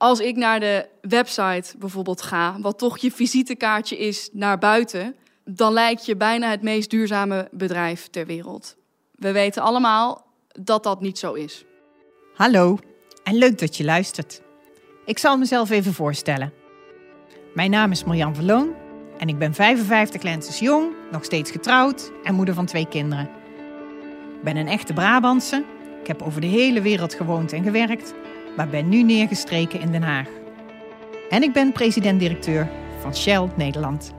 als ik naar de website bijvoorbeeld ga, wat toch je visitekaartje is naar buiten, dan lijkt je bijna het meest duurzame bedrijf ter wereld. We weten allemaal dat dat niet zo is. Hallo en leuk dat je luistert. Ik zal mezelf even voorstellen. Mijn naam is Marjan Verloon en ik ben 55 lenses jong, nog steeds getrouwd en moeder van twee kinderen. Ik ben een echte Brabantse. Ik heb over de hele wereld gewoond en gewerkt, maar ben nu neergestreken in Den Haag. En ik ben president-directeur van Shell Nederland.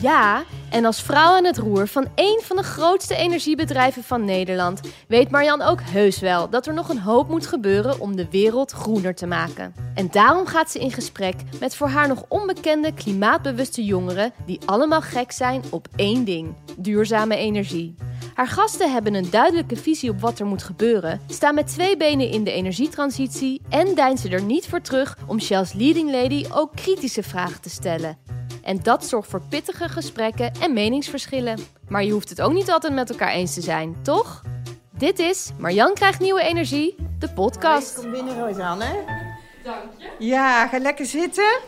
Ja, en als vrouw aan het roer van één van de grootste energiebedrijven van Nederland weet Marjan ook heus wel dat er nog een hoop moet gebeuren om de wereld groener te maken. En daarom gaat ze in gesprek met voor haar nog onbekende klimaatbewuste jongeren die allemaal gek zijn op één ding: duurzame energie. Haar gasten hebben een duidelijke visie op wat er moet gebeuren, staan met twee benen in de energietransitie en deinzen er niet voor terug om Shell's leading lady ook kritische vragen te stellen. En dat zorgt voor pittige gesprekken en meningsverschillen. Maar je hoeft het ook niet altijd met elkaar eens te zijn, toch? Dit is Marjan krijgt nieuwe energie, de podcast. Kom binnen, Rosanne. Dank je. Ja, ga lekker zitten.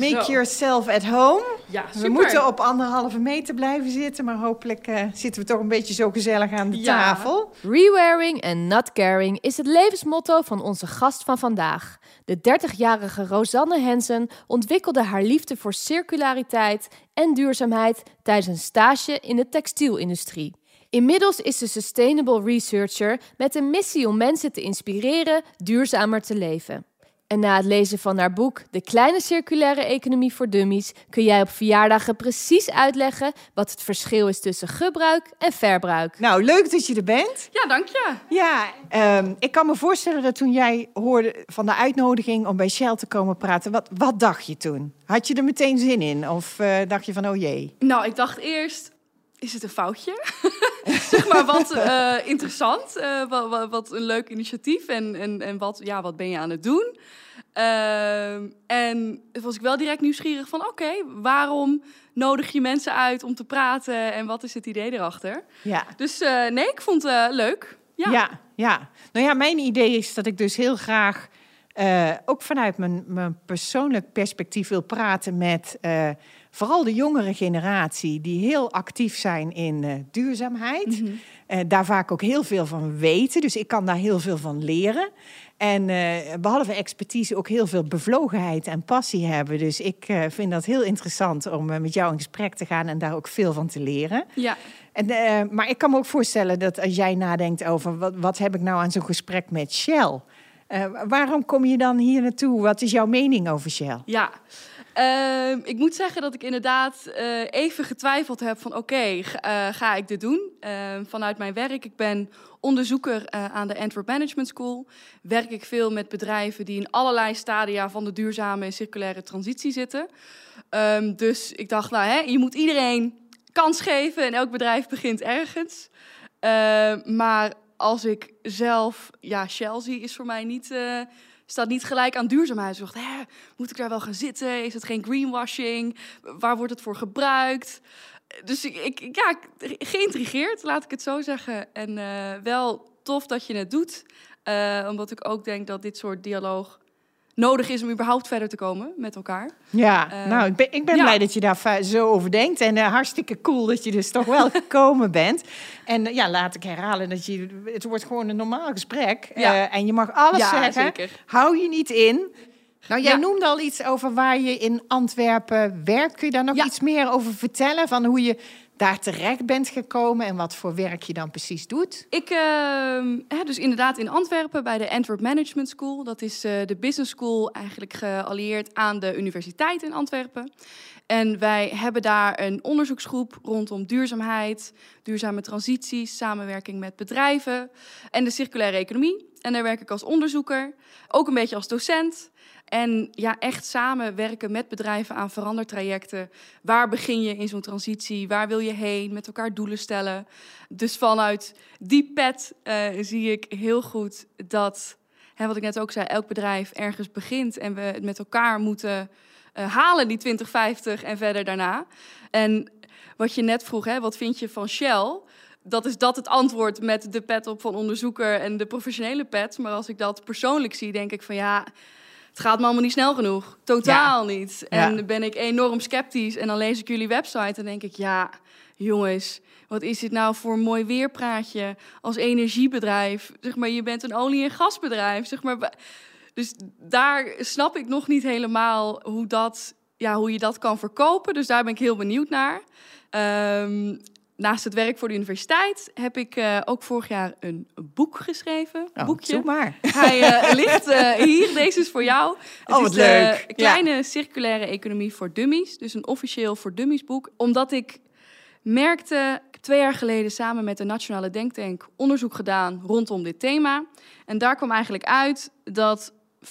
Make Zo. yourself at home. Ja, We moeten op anderhalve meter blijven zitten, maar hopelijk eh, zitten we toch een beetje zo gezellig aan de Ja. tafel. Rewearing en not caring is het levensmotto van onze gast van vandaag. De 30-jarige Rosanne Hensen ontwikkelde haar liefde voor circulariteit en duurzaamheid tijdens een stage in de textielindustrie. Inmiddels is ze sustainable researcher met een missie om mensen te inspireren duurzamer te leven. En na het lezen van haar boek De kleine circulaire economie voor dummies kun jij op verjaardagen precies uitleggen wat het verschil is tussen gebruik en verbruik. Nou, leuk dat je er bent. Ja, dank je. Ja, ehm, ik kan me voorstellen dat toen jij hoorde van de uitnodiging om bij Shell te komen praten, wat, wat dacht je toen? Had je er meteen zin in? Of eh, dacht je van, oh jee? Nou, ik dacht eerst, is het een foutje? zeg maar, wat eh, interessant, eh, wat, wat, wat een leuk initiatief en, en, en wat, ja, wat ben je aan het doen? Ehm, en was ik wel direct nieuwsgierig van, oké, waarom nodig je mensen uit om te praten en wat is het idee erachter? Ja. Dus eh, nee, ik vond het leuk. Ja. Ja. ja, Nou ja, mijn idee is dat ik dus heel graag ook vanuit mijn, mijn persoonlijk perspectief wil praten met vooral de jongere generatie die heel actief zijn in eh, duurzaamheid. Mhm. Eh, daar vaak ook heel veel van weten, dus ik kan daar heel veel van leren. En eh, behalve expertise ook heel veel bevlogenheid en passie hebben. Dus ik vind dat heel interessant om met jou in gesprek te gaan en daar ook veel van te leren. ja. En, maar ik kan me ook voorstellen dat als jij nadenkt over wat, wat heb ik nou aan zo'n gesprek met Shell? Waarom kom je dan hier naartoe? Wat is jouw mening over Shell? Ja, Ehm, ik moet zeggen dat ik inderdaad eh, even getwijfeld heb van oké, eh, ga ik dit doen? Ehm, vanuit mijn werk, ik ben onderzoeker eh, aan de Antwerp Management School, werk ik veel met bedrijven die in allerlei stadia van de duurzame en circulaire transitie zitten. Ehm, dus ik dacht, nou hè, je moet iedereen kans geven en elk bedrijf begint ergens. Maar als ik zelf, ja, zie, is voor mij niet, staat niet gelijk aan duurzaamheid. Dacht, hè, moet ik daar wel gaan zitten? Is het geen greenwashing? Waar wordt het voor gebruikt? Dus ik, ik ja, geïntrigeerd, laat ik het zo zeggen. En eh, wel tof dat je het doet. Eh, omdat ik ook denk dat dit soort dialoog nodig is om überhaupt verder te komen met elkaar. Ja, Eh, nou, ik ben, ik ben ja. blij dat je daar zo over denkt. En eh, hartstikke cool dat je dus toch wel gekomen bent. En eh, ja, laat ik herhalen dat je... Het wordt gewoon een normaal gesprek. Ja. Eh, en je mag alles ja, zeggen. zeker. Hou je niet in. Nou, jij Ja. noemde al iets over waar je in Antwerpen werkt. Kun je daar nog iets meer over vertellen? Van hoe je daar terecht bent gekomen en wat voor werk je dan precies doet? Ik, hè, dus inderdaad in Antwerpen bij de Antwerp Management School. Dat is eh, de business school eigenlijk geallieerd aan de universiteit in Antwerpen. En wij hebben daar een onderzoeksgroep rondom duurzaamheid, duurzame transities, samenwerking met bedrijven en de circulaire economie. En daar werk ik als onderzoeker, ook een beetje als docent. En ja, echt samenwerken met bedrijven aan verandertrajecten. Waar begin je in zo'n transitie? Waar wil je heen? Met elkaar doelen stellen. Dus vanuit die pet eh, zie ik heel goed dat, hè, wat ik net ook zei, elk bedrijf ergens begint en we het met elkaar moeten eh, halen, die 2050 en verder daarna. En wat je net vroeg, hè, wat vind je van Shell? dat is dat het antwoord met de pet op van onderzoeker en de professionele pet. Maar als ik dat persoonlijk zie, denk ik van ja, het gaat me allemaal niet snel genoeg. Totaal niet. En Ja. ben ik enorm sceptisch. En dan lees ik jullie website en denk ik, ja, jongens, wat is dit nou voor een mooi weerpraatje als energiebedrijf? Zeg maar, je bent een olie- en gasbedrijf. Zeg maar, dus daar snap ik nog niet helemaal hoe, dat, ja, hoe je dat kan verkopen. Dus daar ben ik heel benieuwd naar. Ehm, naast het werk voor de universiteit heb ik eh, ook vorig jaar een boek geschreven. Oh, boekje. Zoek maar. Hij eh, ligt eh, hier. Deze is voor jou. Het Oh, wat is de leuk. Ja. kleine circulaire economie voor dummies. Dus een officieel voor dummies boek. Omdat ik merkte, ik heb twee jaar geleden samen met de Nationale Denktank onderzoek gedaan rondom dit thema. En daar kwam eigenlijk uit dat 95%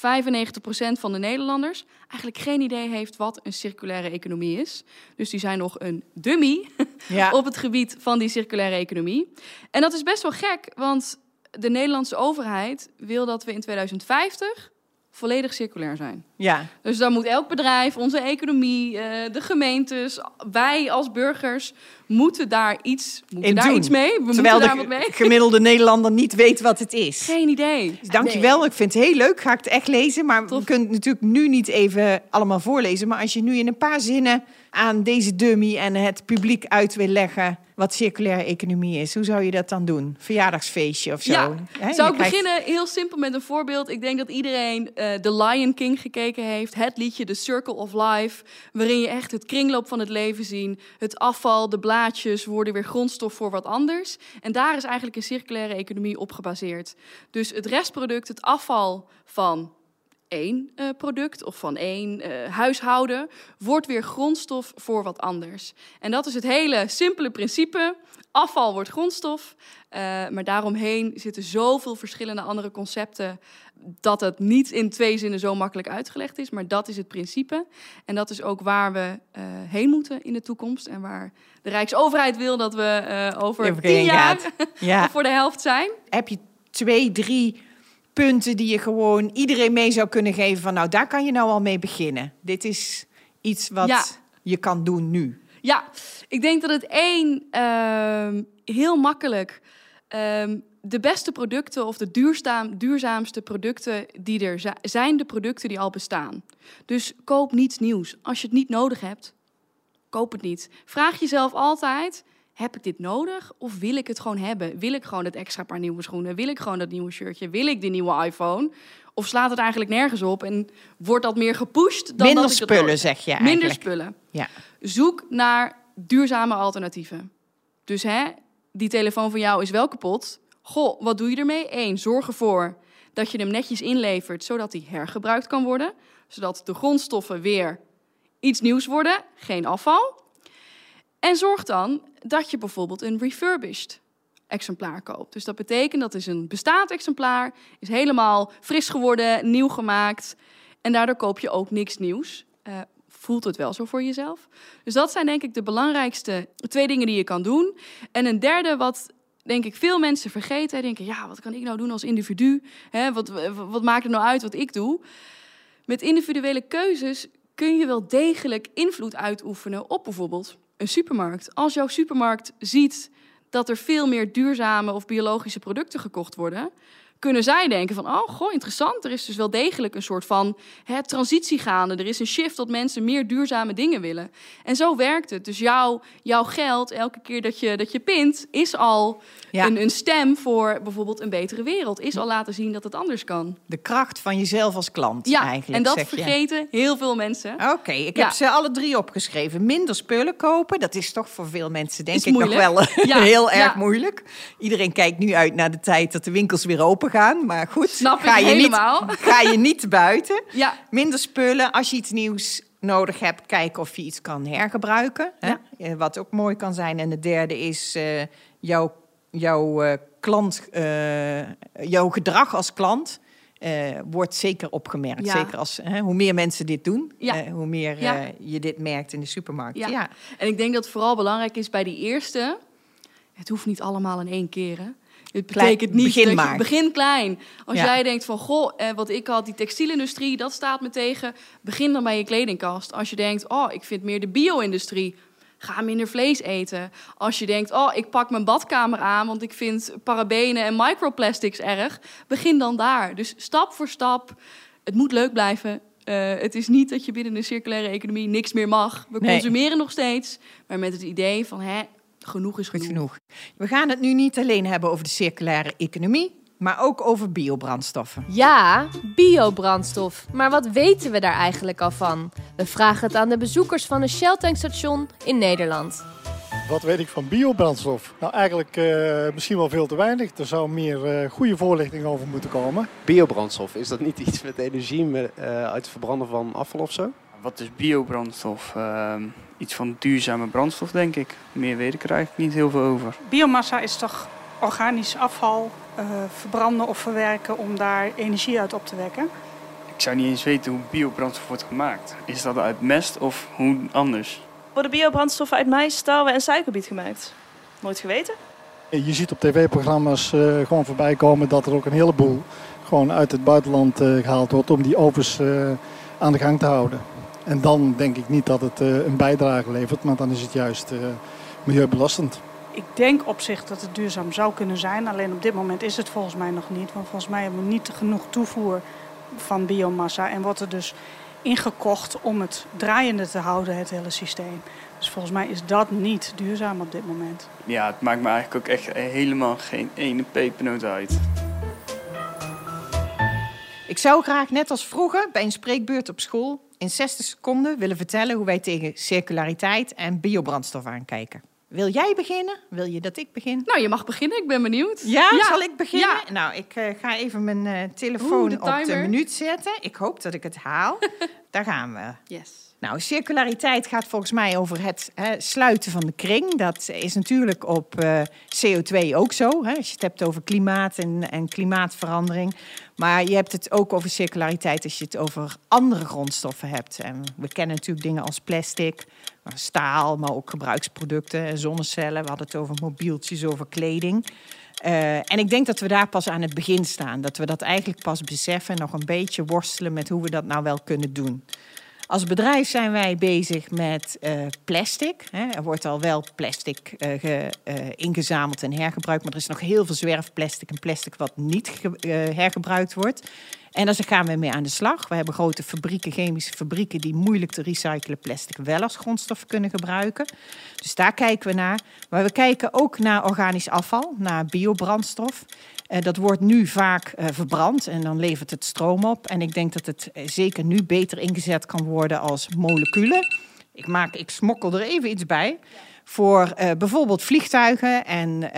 van de Nederlanders eigenlijk geen idee heeft wat een circulaire economie is. Dus die zijn nog een dummy Ja. op het gebied van die circulaire economie. En dat is best wel gek, want de Nederlandse overheid wil dat we in 2050 volledig circulair zijn. ja. Dus dan moet elk bedrijf, onze economie, eh, de gemeentes, wij als burgers moeten daar iets, moeten daar doen. iets mee. We Terwijl moeten daar de mee. gemiddelde Nederlander niet weet wat het is. Geen idee. Dus dankjewel, ik vind het heel leuk. Ga ik het echt lezen. Maar Tof. we kunnen het natuurlijk nu niet even allemaal voorlezen. Maar als je nu in een paar zinnen aan deze dummy en het publiek uit wil leggen wat circulaire economie is, hoe zou je dat dan doen? Verjaardagsfeestje of zo? Ja, Zou ik krijgt- beginnen heel simpel met een voorbeeld? Ik denk dat iedereen eh The Lion King gekeken heeft. Het liedje The Circle of Life. Waarin je echt het kringloop van het leven ziet. Het afval, de blaadjes worden weer grondstof voor wat anders. En daar is eigenlijk een circulaire economie op gebaseerd. Dus het restproduct, het afval van één eh, product of van één eh, huishouden, wordt weer grondstof voor wat anders. En dat is het hele simpele principe. Afval wordt grondstof, eh, maar daaromheen zitten zoveel verschillende andere concepten dat het niet in twee zinnen zo makkelijk uitgelegd is. Maar dat is het principe. En dat is ook waar we heen moeten in de toekomst. En waar de Rijksoverheid wil dat we over tien jaar. Ja. voor de helft zijn. Heb je twee, drie punten die je gewoon iedereen mee zou kunnen geven van nou, daar kan je nou al mee beginnen. Dit is iets wat Ja. je kan doen nu. Ja, ik denk dat het één ehm, heel makkelijk ehm, de beste producten of de duurzaam, duurzaamste producten die er zi- zijn, de producten die al bestaan. Dus koop niets nieuws. Als je het niet nodig hebt, koop het niet. Vraag jezelf altijd: heb ik dit nodig of wil ik het gewoon hebben? Wil ik gewoon het extra paar nieuwe schoenen? Wil ik gewoon dat nieuwe shirtje? Wil ik die nieuwe iPhone? Of slaat het eigenlijk nergens op en wordt dat meer gepusht dan Minder dat ik het spullen, zeg je eigenlijk. Minder spullen Ja. zoek naar duurzame alternatieven. Dus hè, die telefoon van jou is wel kapot. Goh, wat doe je ermee? Eén, zorg ervoor dat je hem netjes inlevert, zodat hij hergebruikt kan worden. Zodat de grondstoffen weer iets nieuws worden, geen afval. En zorg dan dat je bijvoorbeeld een refurbished exemplaar koopt. Dus dat betekent dat is een bestaand exemplaar, is helemaal fris geworden, nieuw gemaakt. En daardoor koop je ook niks nieuws. Eh, voelt het wel zo voor jezelf? Dus dat zijn denk ik de belangrijkste twee dingen die je kan doen. En een derde wat denk ik veel mensen vergeten. Denken, ja, wat kan ik nou doen als individu? Wat, wat maakt het nou uit wat ik doe? Met individuele keuzes kun je wel degelijk invloed uitoefenen op bijvoorbeeld een supermarkt. Als jouw supermarkt ziet dat er veel meer duurzame of biologische producten gekocht worden, kunnen zij denken van, oh, goh, interessant. Er is dus wel degelijk een soort van hè, transitie gaande. Er is een shift dat mensen meer duurzame dingen willen. En zo werkt het. Dus jouw, jouw geld, elke keer dat je, dat je pint, is al Ja. een, een stem voor bijvoorbeeld een betere wereld. Is al laten zien dat het anders kan. De kracht van jezelf als klant Ja, eigenlijk. en dat zeg je. vergeten heel veel mensen. Oké, ik Ja. heb ze alle drie opgeschreven. Minder spullen kopen, dat is toch voor veel mensen denk Is ik nog wel Ja, heel erg moeilijk. Iedereen kijkt nu uit naar de tijd dat de winkels weer open gaan. Maar goed, Snap ik ga, je helemaal. Niet, ga je niet buiten. Ja, Minder spullen, als je iets nieuws nodig hebt, kijken of je iets kan hergebruiken. Hè? Ja. Eh, Wat ook mooi kan zijn. En de derde is eh, jouw, jouw eh, klant, jouw gedrag als klant. wordt zeker opgemerkt. Ja. Zeker als hè, hoe meer mensen dit doen, Ja. hoe meer je dit merkt in de supermarkt. Ja. Ja. En ik denk dat het vooral belangrijk is bij die eerste. Het hoeft niet allemaal in één keer. Hè? Het betekent niet begin dat je begin klein. Als Ja. jij denkt van goh, eh, wat ik had, die textielindustrie, dat staat me tegen. Begin dan bij je kledingkast. Als je denkt, oh, ik vind meer de bio-industrie. ga minder vlees eten. Als je denkt, oh, ik pak mijn badkamer aan, want ik vind parabenen en microplastics erg, begin dan daar. Dus stap voor stap. Het moet leuk blijven. Uh, het is niet dat je binnen de circulaire economie niks meer mag. We nee. consumeren nog steeds, maar met het idee van hè, genoeg is genoeg. genoeg. We gaan het nu niet alleen hebben over de circulaire economie, maar ook over biobrandstoffen. Ja, biobrandstof. Maar wat weten we daar eigenlijk al van? We vragen het aan de bezoekers van een Shell-tankstation in Nederland. Wat weet ik van biobrandstof? Nou, eigenlijk uh, misschien wel veel te weinig. Er zou meer uh, goede voorlichting over moeten komen. Biobrandstof, is dat niet iets met energie met, uh, uit het verbranden van afval of zo? Wat is biobrandstof? Iets van duurzame brandstof, denk ik. Meer weet ik er eigenlijk niet heel veel over. Biomassa is toch organisch afval verbranden of verwerken om daar energie uit op te wekken? Ik zou niet eens weten hoe biobrandstof wordt gemaakt. Is dat uit mest of hoe anders? Worden biobrandstoffen uit mais, tarwe en suikerbiet gemaakt? Nooit geweten. Je ziet op tv-programma's uh, gewoon voorbij komen dat er ook een heleboel gewoon uit het buitenland uh, gehaald wordt om die ovens uh, aan de gang te houden. En dan denk ik niet dat het een bijdrage levert, maar dan is het juist milieubelastend. Ik denk op zich dat het duurzaam zou kunnen zijn, alleen op dit moment is het volgens mij nog niet. Want volgens mij hebben we niet genoeg toevoer van biomassa en wordt er dus ingekocht om het draaiende te houden, het hele systeem. Dus volgens mij is dat niet duurzaam op dit moment. Ja, het maakt me eigenlijk ook echt helemaal geen ene pepernoot uit. Ik zou graag, net als vroeger, bij een spreekbeurt op school in 60 seconden willen vertellen hoe wij tegen circulariteit en biobrandstof aankijken. Wil jij beginnen? Wil je dat ik begin? Nou, je mag beginnen. Ik ben benieuwd. Ja, zal ik beginnen? Nou, ik uh, ga even mijn uh, telefoon Oeh, de op de minuut zetten. Ik hoop dat ik het haal. Daar gaan we. Yes. Nou, circulariteit gaat volgens mij over het hè, sluiten van de kring. Dat is natuurlijk op uh, CO2 ook zo. Hè, als je het hebt over klimaat en, en klimaatverandering. Maar je hebt het ook over circulariteit als je het over andere grondstoffen hebt. En we kennen natuurlijk dingen als plastic, staal, maar ook gebruiksproducten, zonnecellen. We hadden het over mobieltjes, over kleding. Uh, en ik denk dat we daar pas aan het begin staan. Dat we dat eigenlijk pas beseffen en nog een beetje worstelen met hoe we dat nou wel kunnen doen. Als bedrijf zijn wij bezig met uh, plastic. Hè. Er wordt al wel plastic uh, ge, uh, ingezameld en hergebruikt, maar er is nog heel veel zwerfplastic en plastic wat niet hergebruikt wordt. En daar gaan we mee aan de slag. We hebben grote fabrieken, chemische fabrieken, die moeilijk te recyclen plastic wel als grondstof kunnen gebruiken. Dus daar kijken we naar. Maar we kijken ook naar organisch afval, naar biobrandstof. Uh, dat wordt nu vaak uh, verbrand en dan levert het stroom op. En ik denk dat het uh, zeker nu beter ingezet kan worden als moleculen. Ik, maak, ik smokkel er even iets bij. Voor bijvoorbeeld vliegtuigen en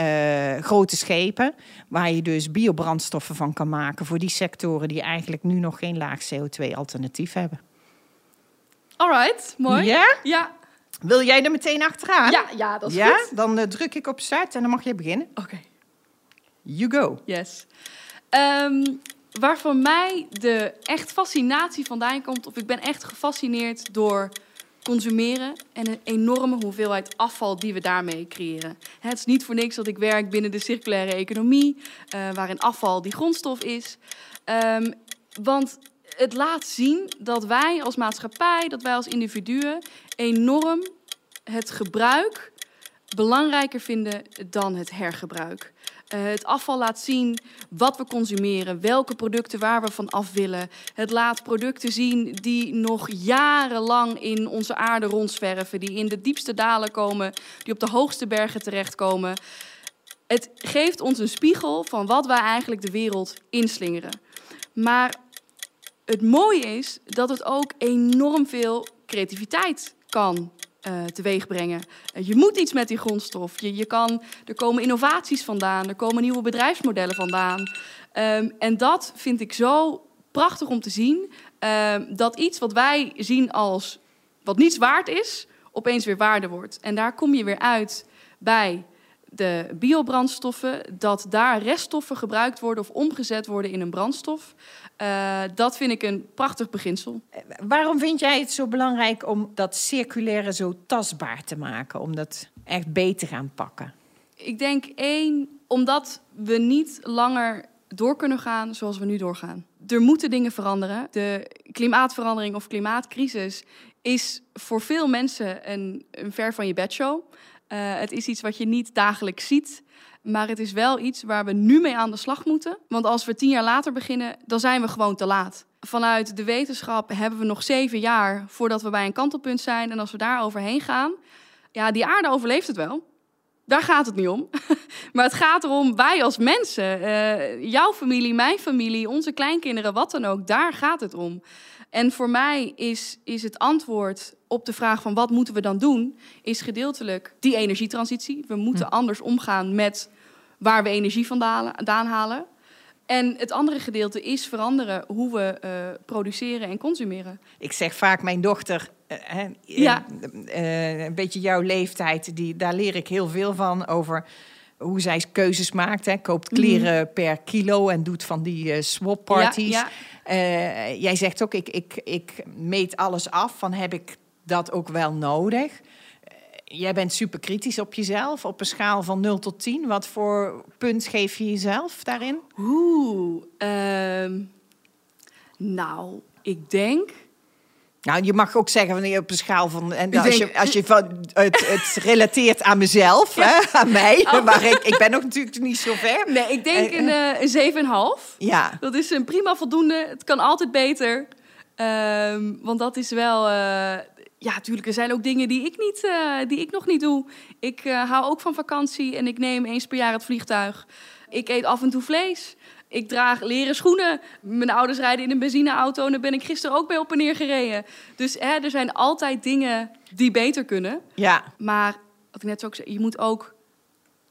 grote schepen, waar je dus biobrandstoffen van kan maken voor die sectoren die eigenlijk nu nog geen laag CO2-alternatief hebben. Alright, mooi. Ja? Ja. Wil jij er meteen achteraan? Ja, ja dat is ja? goed. Dan druk ik op start en dan mag je beginnen. Oké. Okay. You go. Yes. Um, waar voor mij de echt fascinatie vandaan komt, of ik ben echt gefascineerd door consumeren en een enorme hoeveelheid afval die we daarmee creëren. Het is niet voor niks dat ik werk binnen de circulaire economie, uh, waarin afval die grondstof is. Um, want het laat zien dat wij als maatschappij, dat wij als individuen enorm het gebruik belangrijker vinden dan het hergebruik. Uh, het afval laat zien wat we consumeren, welke producten waar we van af willen. Het laat producten zien die nog jarenlang in onze aarde rondzwerven, die in de diepste dalen komen, die op de hoogste bergen terechtkomen. Het geeft ons een spiegel van wat wij eigenlijk de wereld inslingeren. Maar het mooie is dat het ook enorm veel creativiteit kan uh, teweeg brengen. Uh, je moet iets met die grondstof. Je, je kan, er komen innovaties vandaan, er komen nieuwe bedrijfsmodellen vandaan. Um, en dat vind ik zo prachtig om te zien. Um, dat iets wat wij zien als wat niets waard is, opeens weer waarde wordt. En daar kom je weer uit bij de biobrandstoffen, dat daar reststoffen gebruikt worden of omgezet worden in een brandstof. Uh, dat vind ik een prachtig beginsel. Waarom vind jij het zo belangrijk om dat circulaire zo tastbaar te maken? Om dat echt beter te gaan pakken? Ik denk één, omdat we niet langer door kunnen gaan zoals we nu doorgaan. Er moeten dingen veranderen. De klimaatverandering of klimaatcrisis is voor veel mensen een, een ver van je bedshow. Uh, het is iets wat je niet dagelijks ziet. Maar het is wel iets waar we nu mee aan de slag moeten. Want als we tien jaar later beginnen, dan zijn we gewoon te laat. Vanuit de wetenschap hebben we nog zeven jaar voordat we bij een kantelpunt zijn. En als we daar overheen gaan, ja, die aarde overleeft het wel. Daar gaat het niet om. maar het gaat erom, wij als mensen, uh, jouw familie, mijn familie, onze kleinkinderen, wat dan ook, daar gaat het om. En voor mij is, is het antwoord op de vraag van wat moeten we dan doen, is gedeeltelijk die energietransitie. We moeten hm. anders omgaan met waar we energie vandaan halen. En het andere gedeelte is veranderen hoe we uh, produceren en consumeren. Ik zeg vaak mijn dochter, uh, ja. uh, een beetje jouw leeftijd, die, daar leer ik heel veel van over hoe zij keuzes maakt. Hè. Koopt mhm. kleren per kilo en doet van die swap parties. Ja, ja. jij zegt ook, ik, ik, ik meet alles af van heb ik dat ook wel nodig? jij bent super kritisch op jezelf. Op een schaal van 0 tot 10. Wat voor punt geef je jezelf daarin? Oeh, uh, nou, ik denk. Nou, je mag ook zeggen wanneer op een schaal van. En als, je, als je van het, het relateert aan mezelf, hè, aan mij. Oh. Maar ik, ik ben nog natuurlijk niet zo ver. Nee, ik denk een, uh, een 7,5. Ja. Dat is een prima voldoende. Het kan altijd beter. Um, want dat is wel. Uh, ja, natuurlijk, er zijn ook dingen die ik, niet, uh, die ik nog niet doe. Ik uh, hou ook van vakantie en ik neem eens per jaar het vliegtuig. Ik eet af en toe vlees. Ik draag leren schoenen. Mijn ouders rijden in een benzineauto en daar ben ik gisteren ook bij op en neer gereden. Dus hè, er zijn altijd dingen die beter kunnen. Ja. Maar wat ik net zo ook zei, je moet ook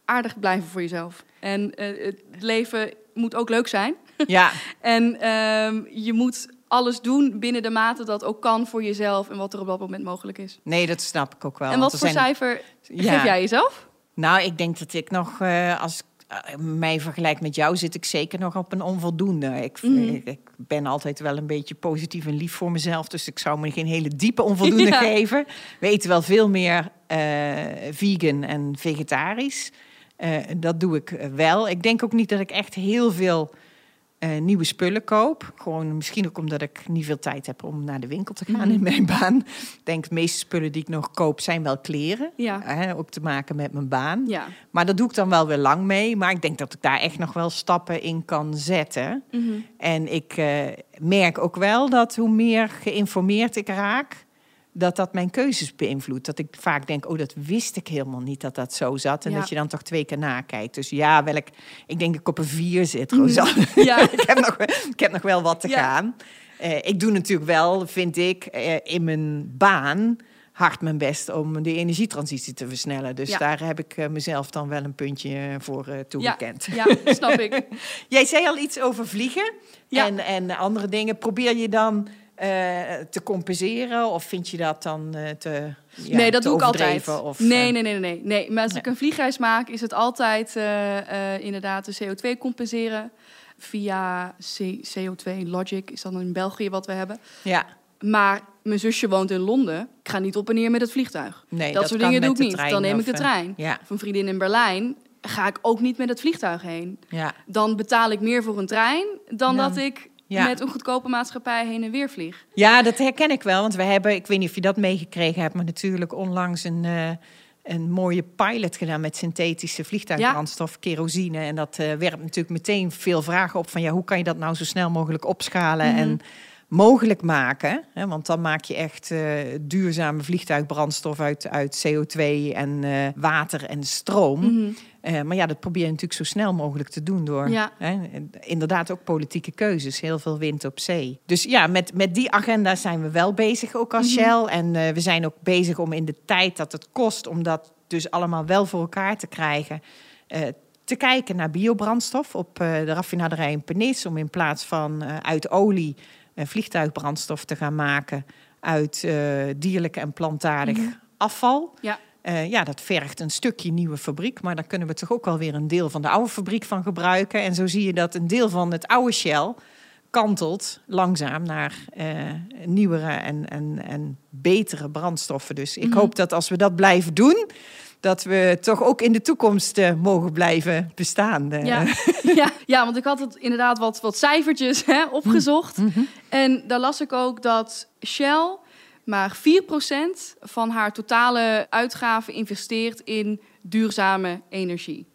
aardig blijven voor jezelf. En uh, het leven moet ook leuk zijn. Ja. en um, je moet alles doen binnen de mate dat ook kan voor jezelf en wat er op dat moment mogelijk is. Nee, dat snap ik ook wel. En wat voor cijfer geef jij jezelf? Nou, ik denk dat ik nog, uh, als ik mij vergelijk met jou, zit ik zeker nog op een onvoldoende. Ik, mm. ik, ben altijd wel een beetje positief en lief voor mezelf, dus ik zou me geen hele diepe onvoldoende ja. geven. We eten wel veel meer uh, vegan en vegetarisch. dat doe ik wel. Ik denk ook niet dat ik echt heel veel uh, nieuwe spullen koop. Gewoon misschien ook omdat ik niet veel tijd heb om naar de winkel te gaan mm. in mijn baan. Ik denk de meeste spullen die ik nog koop zijn wel kleren. Ja. Hè, ook te maken met mijn baan. Ja. Maar dat doe ik dan wel weer lang mee. Maar ik denk dat ik daar echt nog wel stappen in kan zetten. Mm -hmm. En ik uh, merk ook wel dat hoe meer geïnformeerd ik raak dat dat mijn keuzes beïnvloedt. Dat ik vaak denk, oh, dat wist ik helemaal niet dat dat zo zat. En dat je dan toch twee keer nakijkt. Dus ja, welk, ik denk dat ik op een vier zit, mhm. Rosanne. Ja. ik, heb nog, ik heb nog wel wat te gaan. Uh, ik doe natuurlijk wel, vind ik, uh, in mijn baan hard mijn best om de energietransitie te versnellen. Dus ja. daar heb ik uh, mezelf dan wel een puntje voor toegekend. Ja, ja, snap ik. Jij zei al iets over vliegen en, en andere dingen. Probeer je dan uh, te compenseren? Of vind je dat dan uh, te ja, Nee, dat te doe ik altijd. Of, nee, uh... nee, nee, nee, nee. Maar als nee. ik een vliegreis maak, is het altijd inderdaad de CO2 compenseren. Via C CO2 Logic is dan in België wat we hebben. Ja. Maar mijn zusje woont in Londen. Ik ga niet op en neer met het vliegtuig. Nee, dat, dat soort dingen doe ik niet. Dan neem ik de trein. Ja. Een vriendin in Berlijn ga ik ook niet met het vliegtuig heen. Ja. Dan betaal ik meer voor een trein dan ja. dat ik ja. met een goedkope maatschappij heen en weer vlieg. Ja, dat herken ik wel. Want we hebben, ik weet niet of je dat meegekregen hebt, maar natuurlijk onlangs een, uh, een mooie pilot gedaan met synthetische vliegtuigbrandstof, ja. kerosine. En dat uh, werpt natuurlijk meteen veel vragen op van ja, hoe kan je dat nou zo snel mogelijk opschalen mm -hmm. en mogelijk maken. Hè? Want dan maak je echt uh, duurzame vliegtuigbrandstof uit, uit CO2 en uh, water en stroom. Mm -hmm. uh, maar ja, dat probeer je natuurlijk zo snel mogelijk te doen door ja. hè, inderdaad ook politieke keuzes. Heel veel wind op zee. Dus ja, met, met die agenda zijn we wel bezig, ook als mm -hmm. Shell. En we zijn ook bezig om in de tijd dat het kost om dat dus allemaal wel voor elkaar te krijgen te kijken naar biobrandstof op de raffinaderij in Penis. Om in plaats van uit olie vliegtuigbrandstof te gaan maken uit uh, dierlijk en plantaardig mm -hmm. afval. Ja. Uh, ja, dat vergt een stukje nieuwe fabriek, maar dan kunnen we toch ook wel weer een deel van de oude fabriek van gebruiken. En zo zie je dat een deel van het oude Shell kantelt langzaam naar uh, nieuwere en, en, en betere brandstoffen. Dus ik Mhm. hoop dat als we dat blijven doen, dat we toch ook in de toekomst eh, mogen blijven bestaan. eh. Ja. ja, ja, want ik had het inderdaad wat, wat cijfertjes hè, opgezocht. Mhm. En daar las ik ook dat Shell maar 4% van haar totale uitgaven investeert in duurzame energie.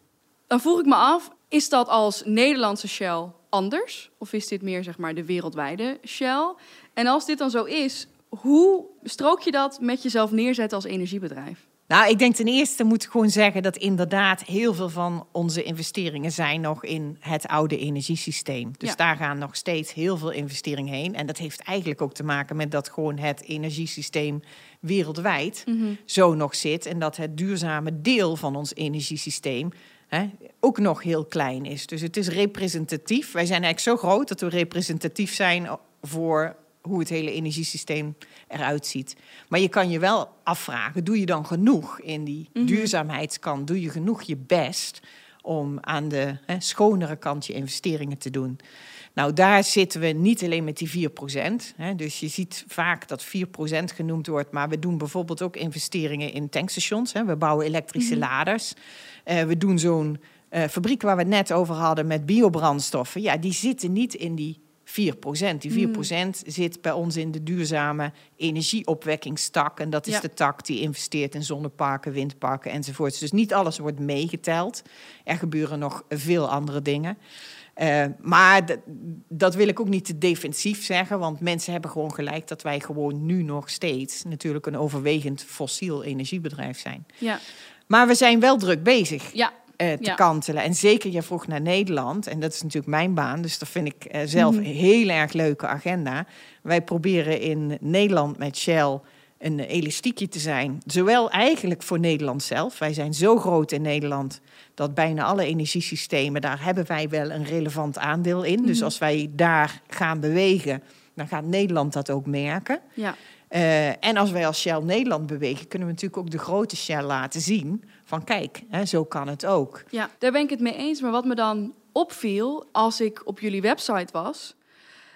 Dan vroeg ik me af, is dat als Nederlandse Shell anders? Of is dit meer zeg maar de wereldwijde Shell? En als dit dan zo is, hoe strook je dat met jezelf neerzetten als energiebedrijf? Nou, ik denk ten eerste moet ik gewoon zeggen dat inderdaad heel veel van onze investeringen zijn nog in het oude energiesysteem. Dus Ja. daar gaan nog steeds heel veel investeringen heen. En dat heeft eigenlijk ook te maken met dat gewoon het energiesysteem wereldwijd zo nog zit. En dat het duurzame deel van ons energiesysteem hè, ook nog heel klein is. Dus het is representatief. Wij zijn eigenlijk zo groot dat we representatief zijn voor hoe het hele energiesysteem eruit ziet. Maar je kan je wel afvragen, doe je dan genoeg in die Mhm. duurzaamheidskant? Doe je genoeg je best om aan de hè, schonere kant je investeringen te doen? Nou, daar zitten we niet alleen met die 4%. Hè, dus je ziet vaak dat 4% genoemd wordt. Maar we doen bijvoorbeeld ook investeringen in tankstations. Hè. We bouwen elektrische laders. Eh, we doen zo'n eh, fabriek waar we het net over hadden met biobrandstoffen. Ja, die zitten niet in die 4%. Die 4% zit bij ons in de duurzame energieopwekkingstak. En dat is Ja. de tak die investeert in zonneparken, windparken enzovoorts. Dus niet alles wordt meegeteld. Er gebeuren nog veel andere dingen. Eh, maar dat wil ik ook niet te defensief zeggen, want mensen hebben gewoon gelijk dat wij gewoon nu nog steeds natuurlijk een overwegend fossiel energiebedrijf zijn. Ja, Maar we zijn wel druk bezig ja. Eh, te Ja. kantelen. En zeker, je vroeg naar Nederland. En dat is natuurlijk mijn baan. Dus dat vind ik eh, zelf Mhm. een heel erg leuke agenda. Wij proberen in Nederland met Shell een elastiekje te zijn. Zowel eigenlijk voor Nederland zelf. Wij zijn zo groot in Nederland dat bijna alle energiesystemen... daar hebben wij wel een relevant aandeel in. Dus Mhm. als wij daar gaan bewegen... dan gaat Nederland dat ook merken. ja. Eh, en als wij als Shell Nederland bewegen, kunnen we natuurlijk ook de grote Shell laten zien. Van kijk, hè, zo kan het ook. Ja, daar ben ik het mee eens. Maar wat me dan opviel als ik op jullie website was.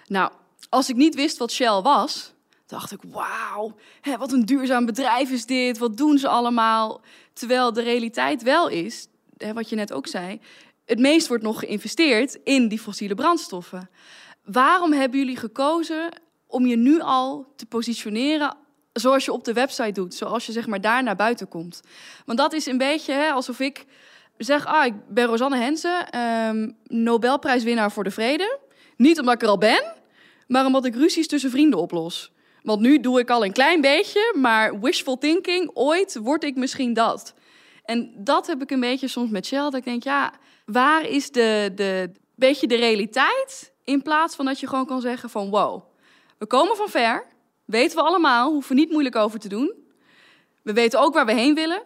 Nou, als ik niet wist wat Shell was, dacht ik: wauw, wat een duurzaam bedrijf is dit. Wat doen ze allemaal? Terwijl de realiteit wel is, hè, wat je net ook zei, het meest wordt nog geïnvesteerd in die fossiele brandstoffen. Waarom hebben jullie gekozen om je nu al te positioneren zoals je op de website doet, zoals je zeg maar daar naar buiten komt? Want dat is een beetje hè, alsof ik zeg, ah, ik ben Rosanne Hensen, ehm, Nobelprijswinnaar voor de vrede. Niet omdat ik er al ben, maar omdat ik ruzies tussen vrienden oplos. Want nu doe ik al een klein beetje, maar wishful thinking, ooit word ik misschien dat. En dat heb ik een beetje soms met Shell, dat ik denk, ja, waar is de, de beetje de realiteit? In plaats van dat je gewoon kan zeggen van, wow, we komen van ver, weten we allemaal, hoeven niet moeilijk over te doen. We weten ook waar we heen willen.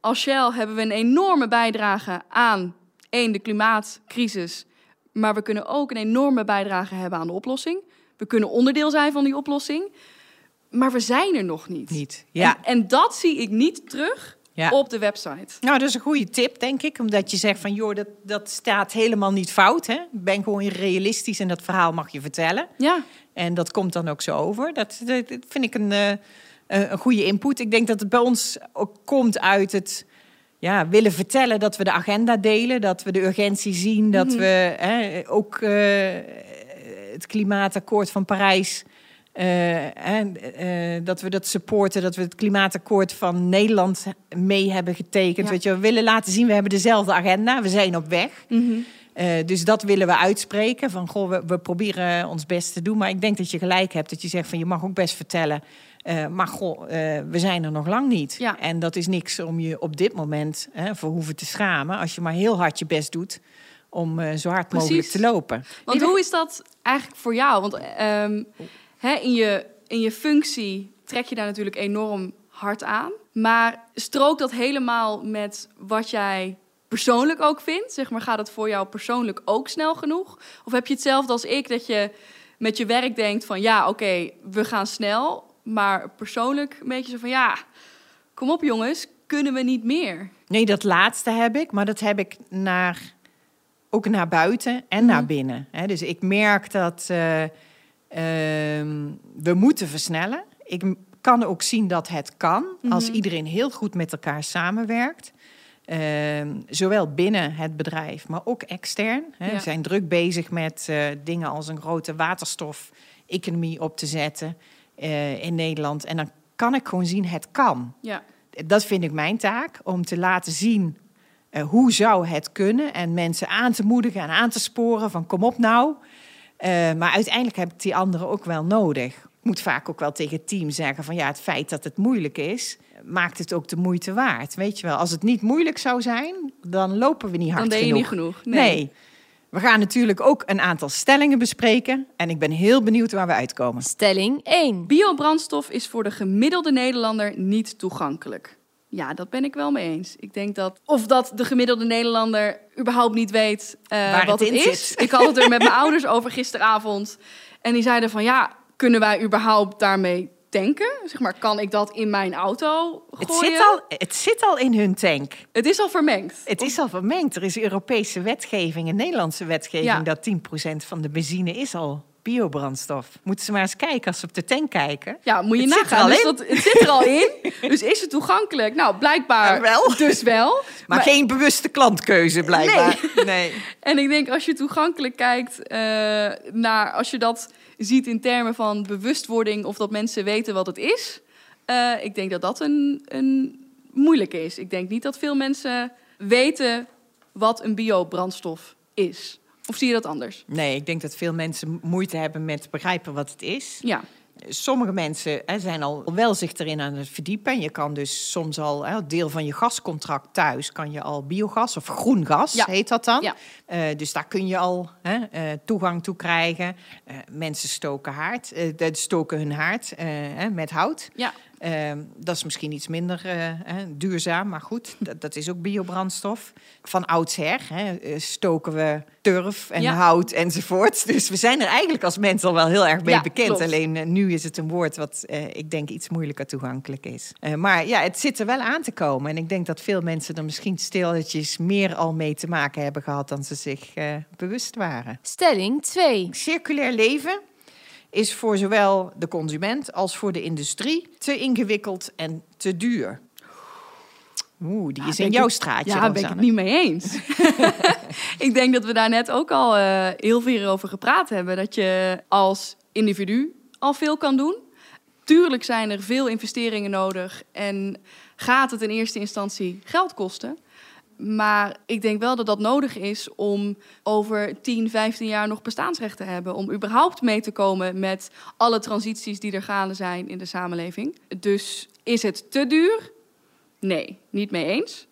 Als Shell hebben we een enorme bijdrage aan één, de klimaatcrisis. Maar we kunnen ook een enorme bijdrage hebben aan de oplossing. We kunnen onderdeel zijn van die oplossing. Maar we zijn er nog niet. Niet. Ja. En, en dat zie ik niet terug Ja. op de website. Nou, dat is een goede tip, denk ik. Omdat je zegt van, joh, dat, dat staat helemaal niet fout. Hè? Ben gewoon realistisch en dat verhaal mag je vertellen. Ja, En dat komt dan ook zo over. Dat, dat, dat vind ik een, eh, eh, een goede input. Ik denk dat het bij ons ook komt uit het ja, willen vertellen dat we de agenda delen, dat we de urgentie zien, dat Mhm. we hè, ook eh, het klimaatakkoord van Parijs. eh, dat we dat supporten, dat we het klimaatakkoord van Nederland mee hebben getekend. Ja. Weet je, we willen laten zien, we hebben dezelfde agenda, we zijn op weg. Eh, dus dat willen we uitspreken. Van goh, we, we proberen ons best te doen. Maar ik denk dat je gelijk hebt. Dat je zegt van je mag ook best vertellen. eh, maar goh, eh, we zijn er nog lang niet. Ja. En dat is niks om je op dit moment hè, voor hoeven te schamen. Als je maar heel hard je best doet om eh, zo hard mogelijk te lopen. Want hoe is dat eigenlijk voor jou? Want ehm, hè, in, je, in je functie trek je daar natuurlijk enorm hard aan. Maar strookt dat helemaal met wat jij persoonlijk ook vindt? Zeg maar, gaat het voor jou persoonlijk ook snel genoeg? Of heb je hetzelfde als ik, dat je met je werk denkt van... ja, oké, we gaan snel, maar persoonlijk een beetje zo van... ja, kom op jongens, kunnen we niet meer? Nee, dat laatste heb ik. Maar dat heb ik naar ook naar buiten en naar binnen. Hè. Dus ik merk dat eh, ehm, we moeten versnellen. Ik kan ook zien dat het kan als iedereen heel goed met elkaar samenwerkt. Ehm, zowel binnen het bedrijf, maar ook extern. Hè. Ja. We zijn druk bezig met eh, dingen als een grote waterstof-economie op te zetten eh, in Nederland. En dan kan ik gewoon zien, het kan. Ja. Dat vind ik mijn taak, om te laten zien eh, hoe zou het kunnen. En mensen aan te moedigen en aan te sporen van kom op nou. Maar uiteindelijk heb ik die anderen ook wel nodig. Ik moet vaak ook wel tegen het team zeggen van ja, het feit dat het moeilijk is, maakt het ook de moeite waard. Weet je wel, als het niet moeilijk zou zijn, dan lopen we niet hard Dan deed je genoeg. niet genoeg. Nee. We gaan natuurlijk ook een aantal stellingen bespreken. En ik ben heel benieuwd waar we uitkomen. Stelling 1. Biobrandstof is voor de gemiddelde Nederlander niet toegankelijk. Ja, dat ben ik wel mee eens. Ik denk dat of dat de gemiddelde Nederlander überhaupt niet weet eh, Waar wat het het, in is. zit. Ik had het er met mijn ouders over gisteravond. En die zeiden van ja, kunnen wij überhaupt daarmee tanken? Zeg maar, kan ik dat in mijn auto gooien? Het zit, al, het zit al in hun tank. Het is al vermengd. Het is al vermengd. Er is Europese wetgeving en Nederlandse wetgeving Ja. dat 10% van de benzine is al biobrandstof. Moeten ze maar eens kijken als ze op de tank kijken. Ja, moet je Het zit er nagaan. al Dus dat, het zit er al in. Dus is het toegankelijk? Nou, blijkbaar Ja, wel. dus wel. Maar, geen bewuste klantkeuze blijkbaar. Nee. En ik denk als je toegankelijk kijkt eh, naar, als je dat ziet in termen van bewustwording of dat mensen weten wat het is, eh, ik denk dat dat een, een moeilijke is. Ik denk niet dat veel mensen weten wat een biobrandstof is. Of zie je dat anders? nee, ik denk dat veel mensen moeite hebben met begrijpen wat het is. Ja, Sommige mensen hè, zijn al wel zich erin aan het verdiepen. En je kan dus soms al, hè, deel van je gascontract thuis, kan je al biogas of groen gas, Ja. heet dat dan. Ja. Eh, dus daar kun je al hè, eh, toegang toe krijgen. Eh, mensen stoken, haard, stoken hun haard met hout. ja. Eh, dat is misschien iets minder eh, duurzaam, maar goed, dat, dat is ook biobrandstof. Van oudsher hè, eh, stoken we turf en Ja. hout enzovoort. Dus we zijn er eigenlijk als mens al wel heel erg mee Ja, bekend. klopt. Alleen eh, nu is het een woord wat ik denk iets moeilijker toegankelijk is. Maar ja, het zit er wel aan te komen. En ik denk dat veel mensen er misschien stilletjes meer al mee te maken hebben gehad dan ze zich bewust waren. Stelling 2. Circulair leven is voor zowel de consument als voor de industrie te ingewikkeld en te duur. Oeh, die is in jouw straatje. Ja, daar ben ik het niet mee eens. ik denk dat we daar net ook al eh, heel veel over gepraat hebben. Dat je als individu al veel kan doen. Tuurlijk zijn er veel investeringen nodig en gaat het in eerste instantie geld kosten. Maar ik denk wel dat dat nodig is om over 10, 15 jaar nog bestaansrecht te hebben. Om überhaupt mee te komen met alle transities die er gaande zijn in de samenleving. Dus is het te duur? Nee, niet mee eens.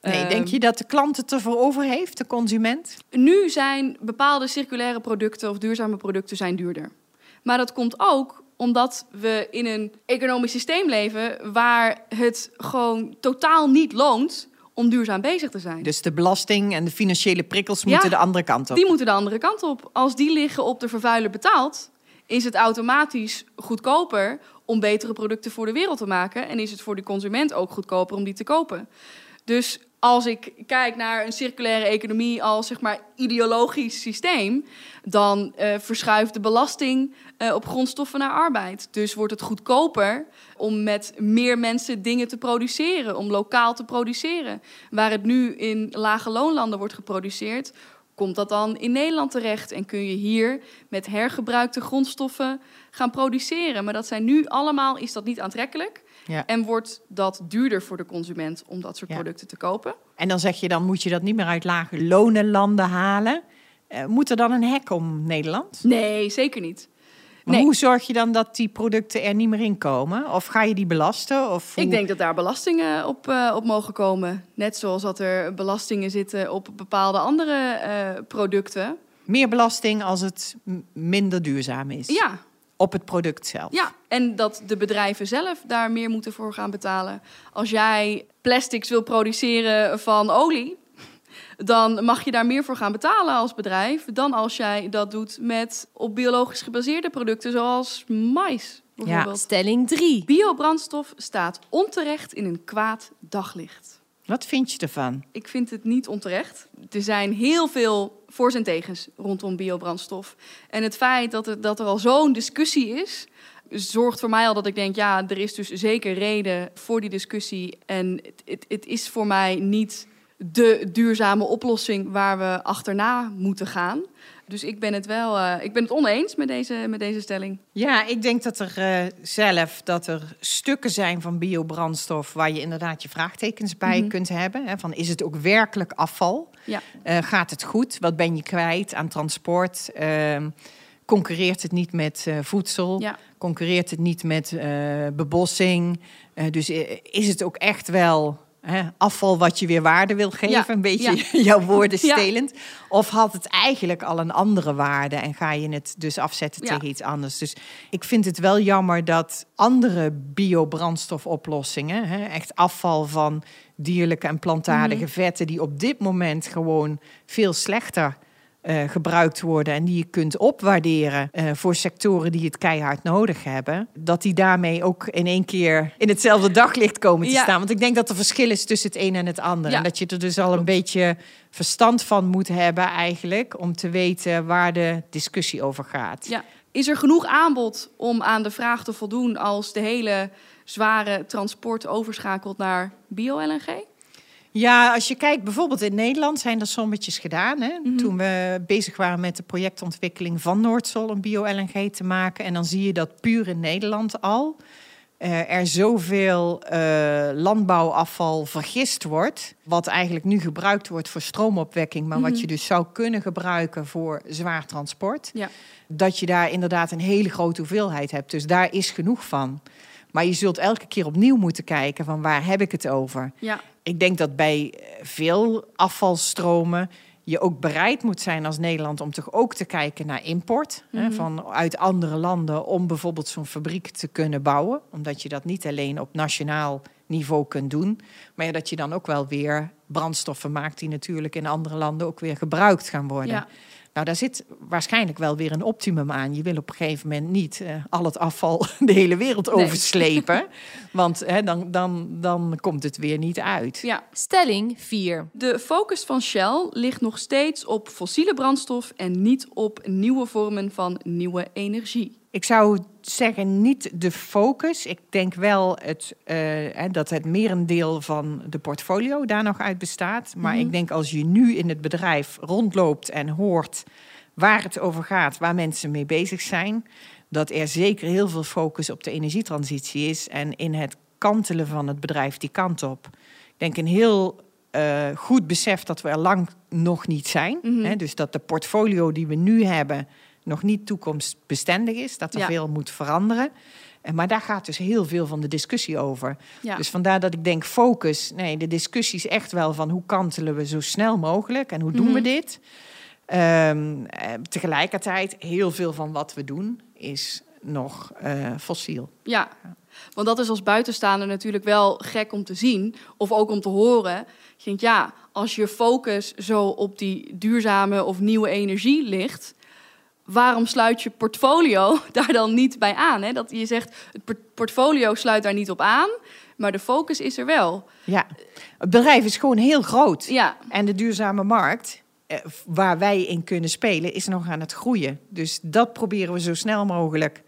Nee, Ehm, denk je dat de klant het ervoor over heeft, de consument? nu zijn bepaalde circulaire producten of duurzame producten zijn duurder. Maar dat komt ook omdat we in een economisch systeem leven waar het gewoon totaal niet loont om duurzaam bezig te zijn. Dus de belasting en de financiële prikkels Ja, moeten de andere kant op. Die moeten de andere kant op. Als die liggen op de vervuiler betaald, is het automatisch goedkoper om betere producten voor de wereld te maken. En is het voor de consument ook goedkoper om die te kopen. Dus als ik kijk naar een circulaire economie als zeg maar ideologisch systeem, dan eh, verschuift de belasting eh, op grondstoffen naar arbeid. Dus wordt het goedkoper om met meer mensen dingen te produceren, om lokaal te produceren. Waar het nu in lage loonlanden wordt geproduceerd, komt dat dan in Nederland terecht en kun je hier met hergebruikte grondstoffen gaan produceren. Maar dat zijn nu allemaal, is dat niet aantrekkelijk. Ja. En wordt dat duurder voor de consument om dat soort Ja. producten te kopen? En dan zeg je, dan moet je dat niet meer uit lage lonenlanden halen. Eh, moet er dan een hek om Nederland? Nee, zeker niet. Maar Nee. hoe zorg je dan dat die producten er niet meer in komen? Of ga je die belasten? Of hoe- Ik denk dat daar belastingen op, eh, op mogen komen. Net zoals dat er belastingen zitten op bepaalde andere eh, producten. Meer belasting als het minder duurzaam is. Ja, Op het product zelf. ja, en dat de bedrijven zelf daar meer moeten voor gaan betalen. Als jij plastics wil produceren van olie, dan mag je daar meer voor gaan betalen als bedrijf dan als jij dat doet met op biologisch gebaseerde producten zoals mais bijvoorbeeld. Stelling 3. Biobrandstof staat onterecht in een kwaad daglicht. Wat vind je ervan? Ik vind het niet onterecht. Er zijn heel veel voor's en tegens rondom biobrandstof. En het feit dat er, dat er al zo'n discussie is, zorgt voor mij al dat ik denk, ja, er is dus zeker reden voor die discussie. En het, het, het is voor mij niet de duurzame oplossing waar we achterna moeten gaan. Dus ik ben het wel, uh, ik ben het oneens met deze, met deze stelling. Ja, ik denk dat er uh, zelf dat er stukken zijn van biobrandstof waar je inderdaad je vraagtekens bij mm -hmm. kunt hebben. Hè, van is het ook werkelijk afval? Ja. Uh, gaat het goed? Wat ben je kwijt aan transport? Ehm, concurreert het niet met voedsel? Ja. Concurreert het niet met bebossing? dus is het ook echt wel Hè, afval wat je weer waarde wil geven, Ja, een beetje ja. jouw woorden Ja. stelend. Of had het eigenlijk al een andere waarde en ga je het dus afzetten tegen iets anders. Dus ik vind het wel jammer dat andere biobrandstofoplossingen, hè, echt afval van dierlijke en plantaardige Mhm. vetten, die op dit moment gewoon veel slechter eh, gebruikt worden en die je kunt opwaarderen eh, voor sectoren die het keihard nodig hebben, dat die daarmee ook in één keer in hetzelfde daglicht komen te Ja. staan. Want ik denk dat er verschil is tussen het een en het ander. Ja. En dat je er dus al een beetje verstand van moet hebben eigenlijk om te weten waar de discussie over gaat. Ja. Is er genoeg aanbod om aan de vraag te voldoen als de hele zware transport overschakelt naar bio-LNG? Ja, als je kijkt, bijvoorbeeld in Nederland zijn er sommetjes gedaan. Hè? Mhm. Toen we bezig waren met de projectontwikkeling van Noordsol om bio-LNG te maken. En dan zie je dat puur in Nederland al eh, er zoveel eh, landbouwafval vergist wordt. Wat eigenlijk nu gebruikt wordt voor stroomopwekking, maar wat Mhm. je dus zou kunnen gebruiken voor zwaar transport. Ja. Dat je daar inderdaad een hele grote hoeveelheid hebt. Dus daar is genoeg van. Maar je zult elke keer opnieuw moeten kijken van waar heb ik het over. Ja, Ik denk dat bij eh, veel afvalstromen je ook bereid moet zijn als Nederland om toch ook te kijken naar import hè, Mhm. van uit andere landen om bijvoorbeeld zo'n fabriek te kunnen bouwen, omdat je dat niet alleen op nationaal niveau kunt doen, maar ja, dat je dan ook wel weer brandstoffen maakt die natuurlijk in andere landen ook weer gebruikt gaan worden. ja. Nou, daar zit waarschijnlijk wel weer een optimum aan. Je wil op een gegeven moment niet eh, al het afval de hele wereld Nee. overslepen. Want hè, dan, dan, dan komt het weer niet uit. ja. Stelling 4. De focus van Shell ligt nog steeds op fossiele brandstof en niet op nieuwe vormen van nieuwe energie. Ik zou zeggen niet de focus. Ik denk wel het, hè, dat het merendeel van de portfolio daar nog uit bestaat. Maar Mhm. ik denk als je nu in het bedrijf rondloopt en hoort waar het over gaat, waar mensen mee bezig zijn, dat er zeker heel veel focus op de energietransitie is en in het kantelen van het bedrijf die kant op. Ik denk een heel eh, goed besef dat we er lang nog niet zijn. Mhm. Hè, dus dat de portfolio die we nu hebben nog niet toekomstbestendig is, dat er Ja. veel moet veranderen. En Maar daar gaat dus heel veel van de discussie over. Ja. Dus vandaar dat ik denk focus. Nee, de discussie is echt wel van hoe kantelen we zo snel mogelijk en hoe doen we Mhm. dit. Ehm, eh, tegelijkertijd, heel veel van wat we doen is nog eh, fossiel. Ja, want dat is als buitenstaander natuurlijk wel gek om te zien of ook om te horen. Je denkt, ja, als je focus zo op die duurzame of nieuwe energie ligt, waarom sluit je portfolio daar dan niet bij aan? Hè? Dat je zegt, het port- portfolio sluit daar niet op aan, maar de focus is er wel. Ja, het bedrijf is gewoon heel groot. Ja, En de duurzame markt, eh, waar wij in kunnen spelen, is nog aan het groeien. Dus dat proberen we zo snel mogelijk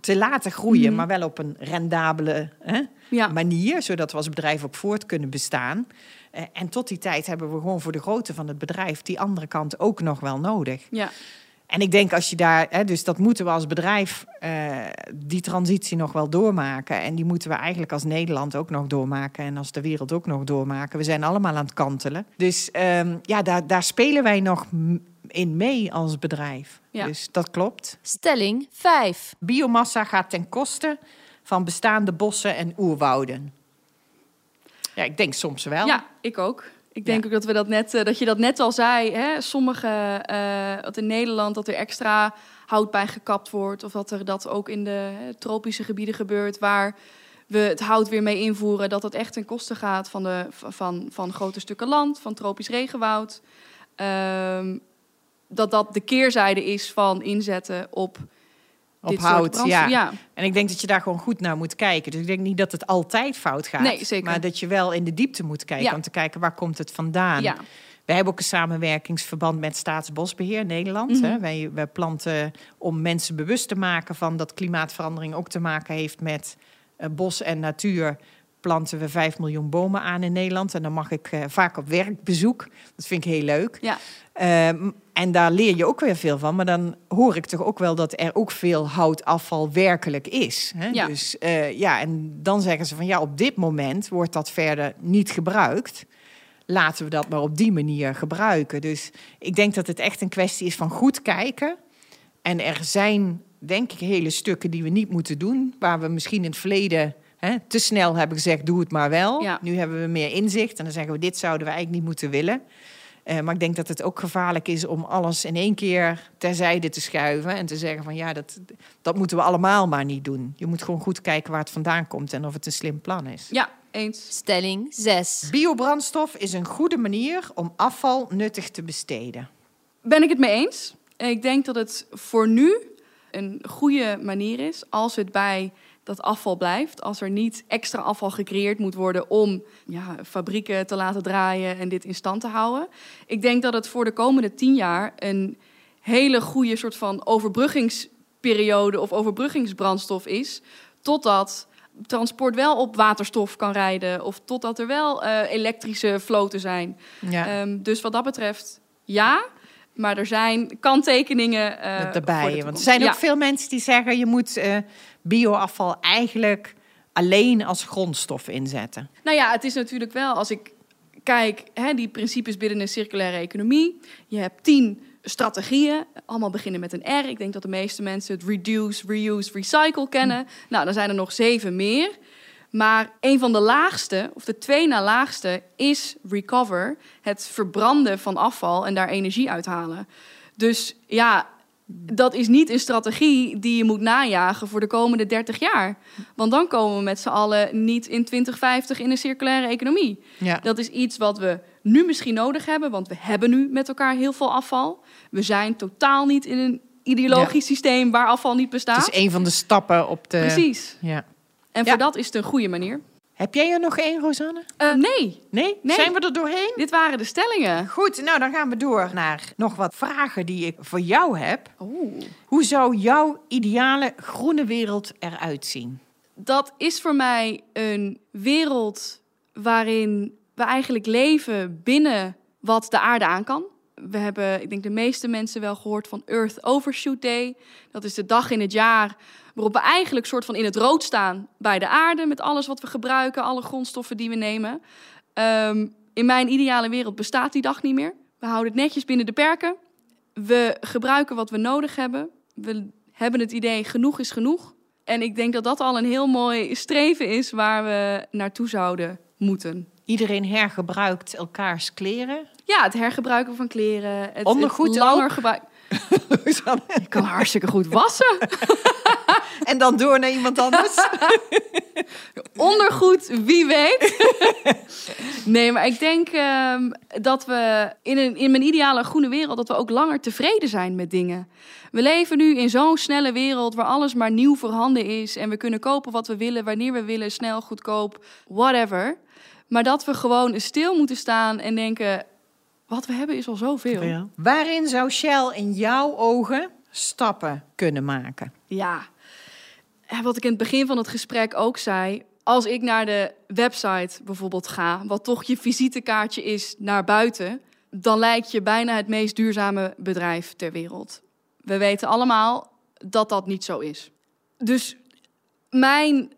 te laten groeien, Mhm. maar wel op een rendabele hè, ja, manier, zodat we als bedrijf op voort kunnen bestaan. Eh, en tot die tijd hebben we gewoon voor de grootte van het bedrijf die andere kant ook nog wel nodig. ja, En ik denk als je daar, hè, dus dat moeten we als bedrijf eh, die transitie nog wel doormaken. En die moeten we eigenlijk als Nederland ook nog doormaken en als de wereld ook nog doormaken. We zijn allemaal aan het kantelen. Dus ehm, ja, daar, daar spelen wij nog in mee als bedrijf. Ja. Dus dat klopt. Stelling 5. Biomassa gaat ten koste van bestaande bossen en oerwouden. Ja, ik denk soms wel. ja, ik ook. Ik denk Ja. ook dat, we dat, net, eh, dat je dat net al zei. Hè? Sommige, eh, dat in Nederland dat er extra hout bij gekapt wordt. Of dat er dat ook in de hè, tropische gebieden gebeurt waar we het hout weer mee invoeren. Dat dat echt ten koste gaat van, de, van, van grote stukken land, van tropisch regenwoud. Ehm, dat dat de keerzijde is van inzetten op Op hout, brandstof. ja. En ik denk dat je daar gewoon goed naar moet kijken. Dus ik denk niet dat het altijd fout gaat. Nee, zeker. Maar dat je wel in de diepte moet kijken Ja. om te kijken waar komt het vandaan. ja. Wij hebben ook een samenwerkingsverband met Staatsbosbeheer Nederland. Mhm. hè. Wij, wij planten om mensen bewust te maken van dat klimaatverandering ook te maken heeft met eh, bos en natuur. Planten we 5 miljoen bomen aan in Nederland. En dan mag ik eh, vaak op werkbezoek. Dat vind ik heel leuk. Ja. Ehm, en daar leer je ook weer veel van. Maar dan hoor ik toch ook wel dat er ook veel houtafval werkelijk is. Hè? Ja. Dus eh, ja, en dan zeggen ze van ja, op dit moment wordt dat verder niet gebruikt. Laten we dat maar op die manier gebruiken. Dus ik denk dat het echt een kwestie is van goed kijken. En er zijn, denk ik, hele stukken die we niet moeten doen. Waar we misschien in het verleden hè, te snel hebben gezegd, doe het maar wel. Ja. Nu hebben we meer inzicht en dan zeggen we, dit zouden we eigenlijk niet moeten willen. Eh, maar ik denk dat het ook gevaarlijk is om alles in één keer terzijde te schuiven. En te zeggen van ja, dat, dat moeten we allemaal maar niet doen. Je moet gewoon goed kijken waar het vandaan komt en of het een slim plan is. ja, eens. Stelling 6. Biobrandstof is een goede manier om afval nuttig te besteden. Ben ik het mee eens. Ik denk dat het voor nu een goede manier is als het bij dat afval blijft. Als er niet extra afval gecreëerd moet worden om ja, fabrieken te laten draaien en dit in stand te houden. Ik denk dat het voor de komende tien jaar een hele goede soort van overbruggingsperiode of overbruggingsbrandstof is. Totdat transport wel op waterstof kan rijden of totdat er wel eh, elektrische vloten zijn. Ja. Ehm, dus wat dat betreft, ja. Maar er zijn kanttekeningen eh, voor de erbij. Want er zijn ook Ja. veel mensen die zeggen je moet eh, bioafval eigenlijk alleen als grondstof inzetten. Nou ja, het is natuurlijk wel, als ik kijk, hè, die principes binnen een circulaire economie. Je hebt tien strategieën, allemaal beginnen met een R. Ik denk dat de meeste mensen het reduce, reuse, recycle kennen. Nou, dan zijn er nog zeven meer. Maar een van de laagste, of de twee na laagste, is recover. Het verbranden van afval en daar energie uithalen. Dus ja, dat is niet een strategie die je moet najagen voor de komende 30 jaar. Want dan komen we met z'n allen niet in 2050 in een circulaire economie. Ja. Dat is iets wat we nu misschien nodig hebben, want we hebben nu met elkaar heel veel afval. We zijn totaal niet in een ideologisch systeem waar afval niet bestaat. Het is een van de stappen op de. Precies. Ja. En Ja. voor dat is het een goede manier. Heb jij er nog één, Rosanne? Eh, nee, Nee? Nee. Zijn we er doorheen? dit waren de stellingen. Goed, nou dan gaan we door naar nog wat vragen die ik voor jou heb. Oeh. Hoe zou jouw ideale groene wereld eruit zien? dat is voor mij een wereld waarin we eigenlijk leven binnen wat de aarde aan kan. We hebben, ik denk de meeste mensen wel gehoord van Earth Overshoot Day. Dat is de dag in het jaar waarop we eigenlijk soort van in het rood staan bij de aarde met alles wat we gebruiken, alle grondstoffen die we nemen. Ehm, in mijn ideale wereld bestaat die dag niet meer. We houden het netjes binnen de perken. We gebruiken wat we nodig hebben. We hebben het idee genoeg is genoeg. En ik denk dat dat al een heel mooi streven is waar we naartoe zouden moeten. Iedereen hergebruikt elkaars kleren. Ja, het hergebruiken van kleren. Het, Ondergoed het langer ook? gebruik. Ik kan hartstikke goed wassen. en dan door naar iemand anders. Ondergoed, wie weet. nee, maar ik denk ehm, dat we in, een, in mijn ideale groene wereld... dat we ook langer tevreden zijn met dingen. We leven nu in zo'n snelle wereld waar alles maar nieuw voorhanden is... en we kunnen kopen wat we willen, wanneer we willen, snel, goedkoop, whatever. Maar dat we gewoon stil moeten staan en denken... wat we hebben is al zoveel. Waarin zou Shell in jouw ogen stappen kunnen maken? Ja, Ja, wat ik in het begin van het gesprek ook zei. Als ik naar de website bijvoorbeeld ga, wat toch je visitekaartje is naar buiten, dan lijkt je bijna het meest duurzame bedrijf ter wereld. We weten allemaal dat dat niet zo is. Dus mijn,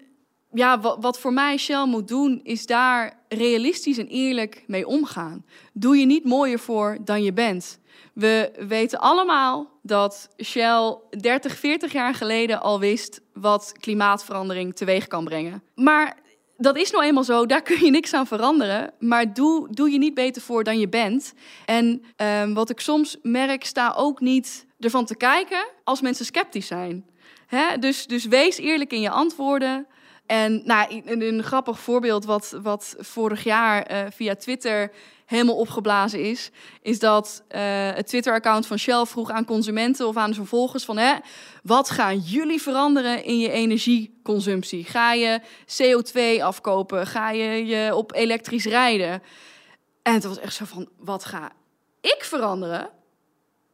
ja, wat, voor mij Shell moet doen, is daar realistisch en eerlijk mee omgaan. Doe je niet mooier voor dan je bent. We weten allemaal dat Shell 30, 40 jaar geleden al wist wat klimaatverandering teweeg kan brengen. Maar dat is nou eenmaal zo, daar kun je niks aan veranderen. Maar doe, doe je niet beter voor dan je bent. En ehm, wat ik soms merk, sta ook niet ervan te kijken als mensen sceptisch zijn. Hè? Dus, dus wees eerlijk in je antwoorden. En nou, een, een grappig voorbeeld wat, wat vorig jaar eh, via Twitter helemaal opgeblazen is, is dat eh, het Twitter-account van Shell vroeg aan consumenten of aan zijn volgers van, hè, wat gaan jullie veranderen in je energieconsumptie? Ga je CO2 afkopen? Ga je je op elektrisch rijden? En het was echt zo van, wat ga ik veranderen?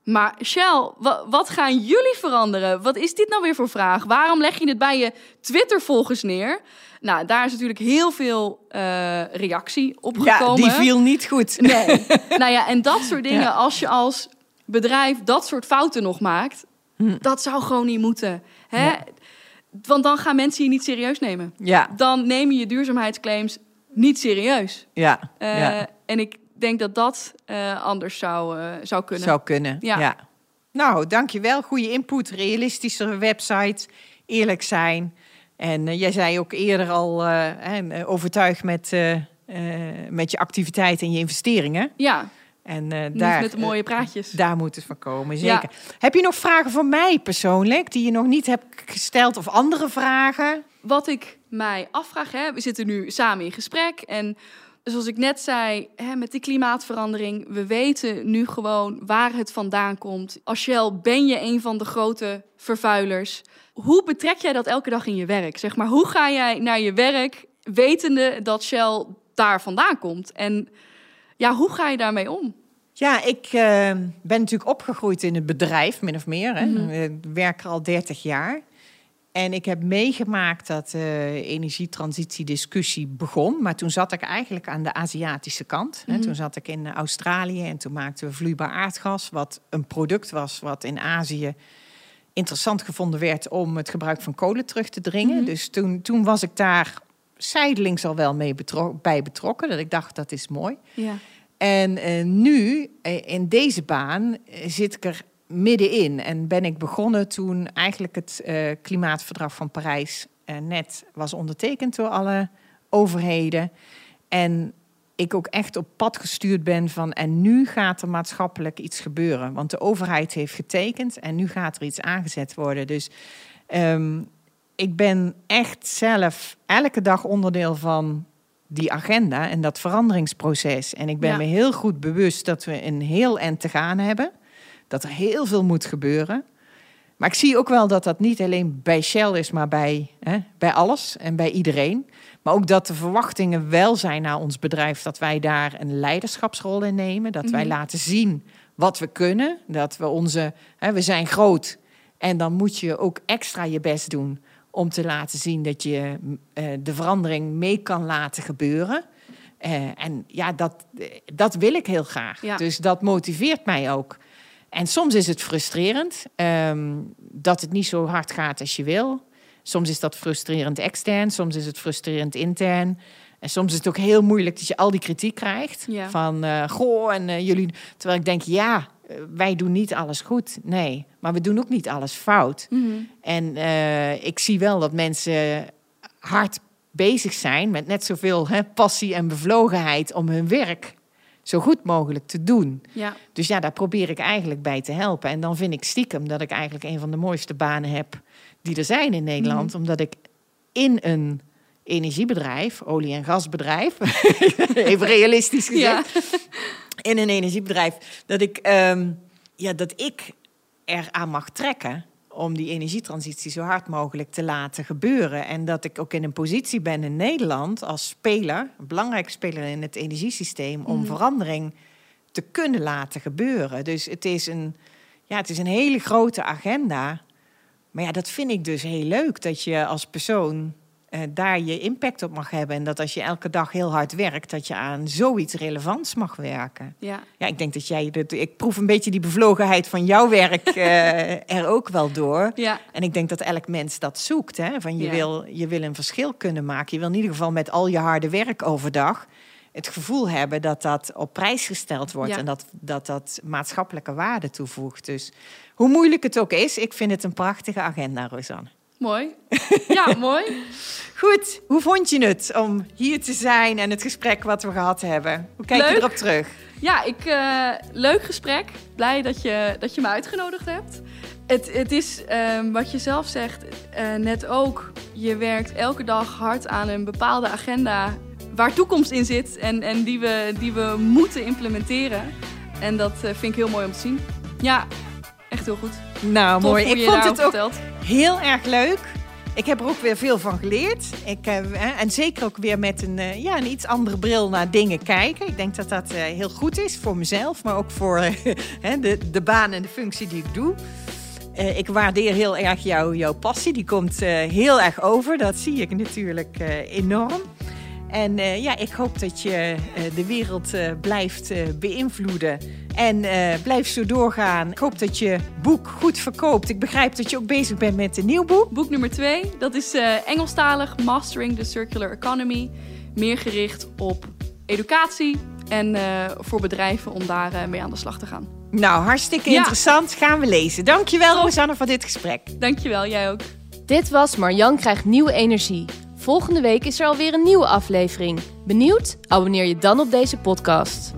Maar Shell, wat gaan jullie veranderen? Wat is dit nou weer voor vraag? Waarom leg je het bij je Twitter-volgers neer? Nou, daar is natuurlijk heel veel uh, reactie op gekomen. Ja, die viel niet goed. Nee. nou ja, en dat soort dingen, als je als bedrijf dat soort fouten nog maakt, hm. dat zou gewoon niet moeten. Hè? Want dan gaan mensen je niet serieus nemen. Ja. Dan neem je duurzaamheidsclaims niet serieus. Ja. Uh, ja. En ik denk dat dat uh, anders zou, uh, zou kunnen. Zou kunnen, ja. ja. Nou, dankjewel. Goede input, realistische website, eerlijk zijn. En uh, jij zei ook eerder al overtuigd met, met je activiteit en je investeringen. Ja. En daar, met de mooie praatjes. daar moet het van komen, zeker. Ja. Heb je nog vragen voor mij persoonlijk die je nog niet hebt gesteld of andere vragen? Wat ik mij afvraag, hè, we zitten nu samen in gesprek en zoals ik net zei, hè, met die klimaatverandering, we weten nu gewoon waar het vandaan komt. Als Shell ben je een van de grote vervuilers. Hoe betrek jij dat elke dag in je werk? Zeg maar, hoe ga jij naar je werk wetende dat Shell daar vandaan komt? En ja, hoe ga je daarmee om? Ja, ik uh, ben natuurlijk opgegroeid in het bedrijf, min of meer. Hè. Mm -hmm. Ik werk er al 30 jaar. En ik heb meegemaakt dat de uh, energietransitiediscussie begon. Maar toen zat ik eigenlijk aan de Aziatische kant. Mm -hmm. Toen zat ik in Australië en toen maakten we vloeibaar aardgas. Wat een product was wat in Azië interessant gevonden werd om het gebruik van kolen terug te dringen. Mm -hmm. Dus toen, toen was ik daar zijdelings al wel mee bij betrokken. Dat ik dacht, dat is mooi. Ja. En uh, nu, in deze baan, zit ik er middenin. En ben ik begonnen toen eigenlijk het uh, klimaatverdrag van Parijs uh, net was ondertekend door alle overheden. En ik ook echt op pad gestuurd ben van en nu gaat er maatschappelijk iets gebeuren. Want de overheid heeft getekend en nu gaat er iets aangezet worden. Dus um, ik ben echt zelf elke dag onderdeel van die agenda en dat veranderingsproces. En ik ben ja. me heel goed bewust dat we een heel eind te gaan hebben dat er heel veel moet gebeuren. Maar ik zie ook wel dat dat niet alleen bij Shell is, maar bij, hè, bij alles en bij iedereen. Maar ook dat de verwachtingen wel zijn naar ons bedrijf dat wij daar een leiderschapsrol in nemen. Dat wij mm -hmm. laten zien wat we kunnen. Dat we onze. Hè, we zijn groot. En dan moet je ook extra je best doen om te laten zien dat je uh, de verandering mee kan laten gebeuren. Uh, en ja, dat, dat wil ik heel graag. Ja. Dus dat motiveert mij ook. En soms is het frustrerend um, dat het niet zo hard gaat als je wil. Soms is dat frustrerend extern, soms is het frustrerend intern. En soms is het ook heel moeilijk dat je al die kritiek krijgt. Ja. Van, uh, goh, en uh, jullie... Terwijl ik denk, ja, wij doen niet alles goed. Nee, maar we doen ook niet alles fout. Mm -hmm. En uh, ik zie wel dat mensen hard bezig zijn... met net zoveel hè, passie en bevlogenheid om hun werk zo goed mogelijk te doen. Ja. Dus ja, daar probeer ik eigenlijk bij te helpen. En dan vind ik stiekem dat ik eigenlijk een van de mooiste banen heb die er zijn in Nederland. Mm. Omdat ik in een energiebedrijf, olie- en gasbedrijf, even realistisch gezegd, ja. in een energiebedrijf, dat ik, um, ja, dat ik eraan mag trekken om die energietransitie zo hard mogelijk te laten gebeuren. En dat ik ook in een positie ben in Nederland als speler, een belangrijke speler in het energiesysteem, om mm. verandering te kunnen laten gebeuren. Dus het is, een, ja, het is een hele grote agenda. Maar ja, dat vind ik dus heel leuk, dat je als persoon uh, daar je impact op mag hebben. En dat als je elke dag heel hard werkt, dat je aan zoiets relevants mag werken. Ja, ja ik denk dat jij, dat, ik proef een beetje die bevlogenheid van jouw werk uh, er ook wel door. Ja. En ik denk dat elk mens dat zoekt. Hè? Van je, Ja. wil, je wil een verschil kunnen maken. Je wil in ieder geval met al je harde werk overdag het gevoel hebben dat dat op prijs gesteld wordt Ja. en dat, dat dat maatschappelijke waarde toevoegt. Dus hoe moeilijk het ook is, ik vind het een prachtige agenda, Rosanne. mooi. Ja, mooi. Goed, hoe vond je het om hier te zijn en het gesprek wat we gehad hebben? Hoe kijk je erop terug? Ja, ik, eh, leuk gesprek. Blij dat je, dat je me uitgenodigd hebt. Het, het is ehm, wat je zelf zegt, eh, net ook. Je werkt elke dag hard aan een bepaalde agenda waar toekomst in zit en, en die, we, die we moeten implementeren. En dat vind ik heel mooi om te zien. Ja, echt heel goed. Nou, Tof mooi. Ik vond het ook vertelt. heel erg leuk. Ik heb er ook weer veel van geleerd. Ik, eh, en zeker ook weer met een, eh, ja, een iets andere bril naar dingen kijken. Ik denk dat dat eh, heel goed is voor mezelf, maar ook voor de, de baan en de functie die ik doe. Ik waardeer heel erg jouw, jouw passie. Die komt heel erg over. Dat zie ik natuurlijk enorm. En eh, ja, ik hoop dat je eh, de wereld eh, blijft eh, beïnvloeden. En eh blijft zo doorgaan. Ik hoop dat je boek goed verkoopt. Ik begrijp dat je ook bezig bent met een nieuw boek. Boek nummer twee, dat is eh, Engelstalig Mastering the Circular Economy. Meer gericht op educatie en eh, voor bedrijven om daar mee aan de slag te gaan. Nou, hartstikke Ja. interessant. Gaan we lezen. Dankjewel. Rosanne, voor dit gesprek. Dankjewel, jij ook. Dit was Marjan krijgt nieuwe energie. Volgende week is er alweer een nieuwe aflevering. Benieuwd? Abonneer je dan op deze podcast.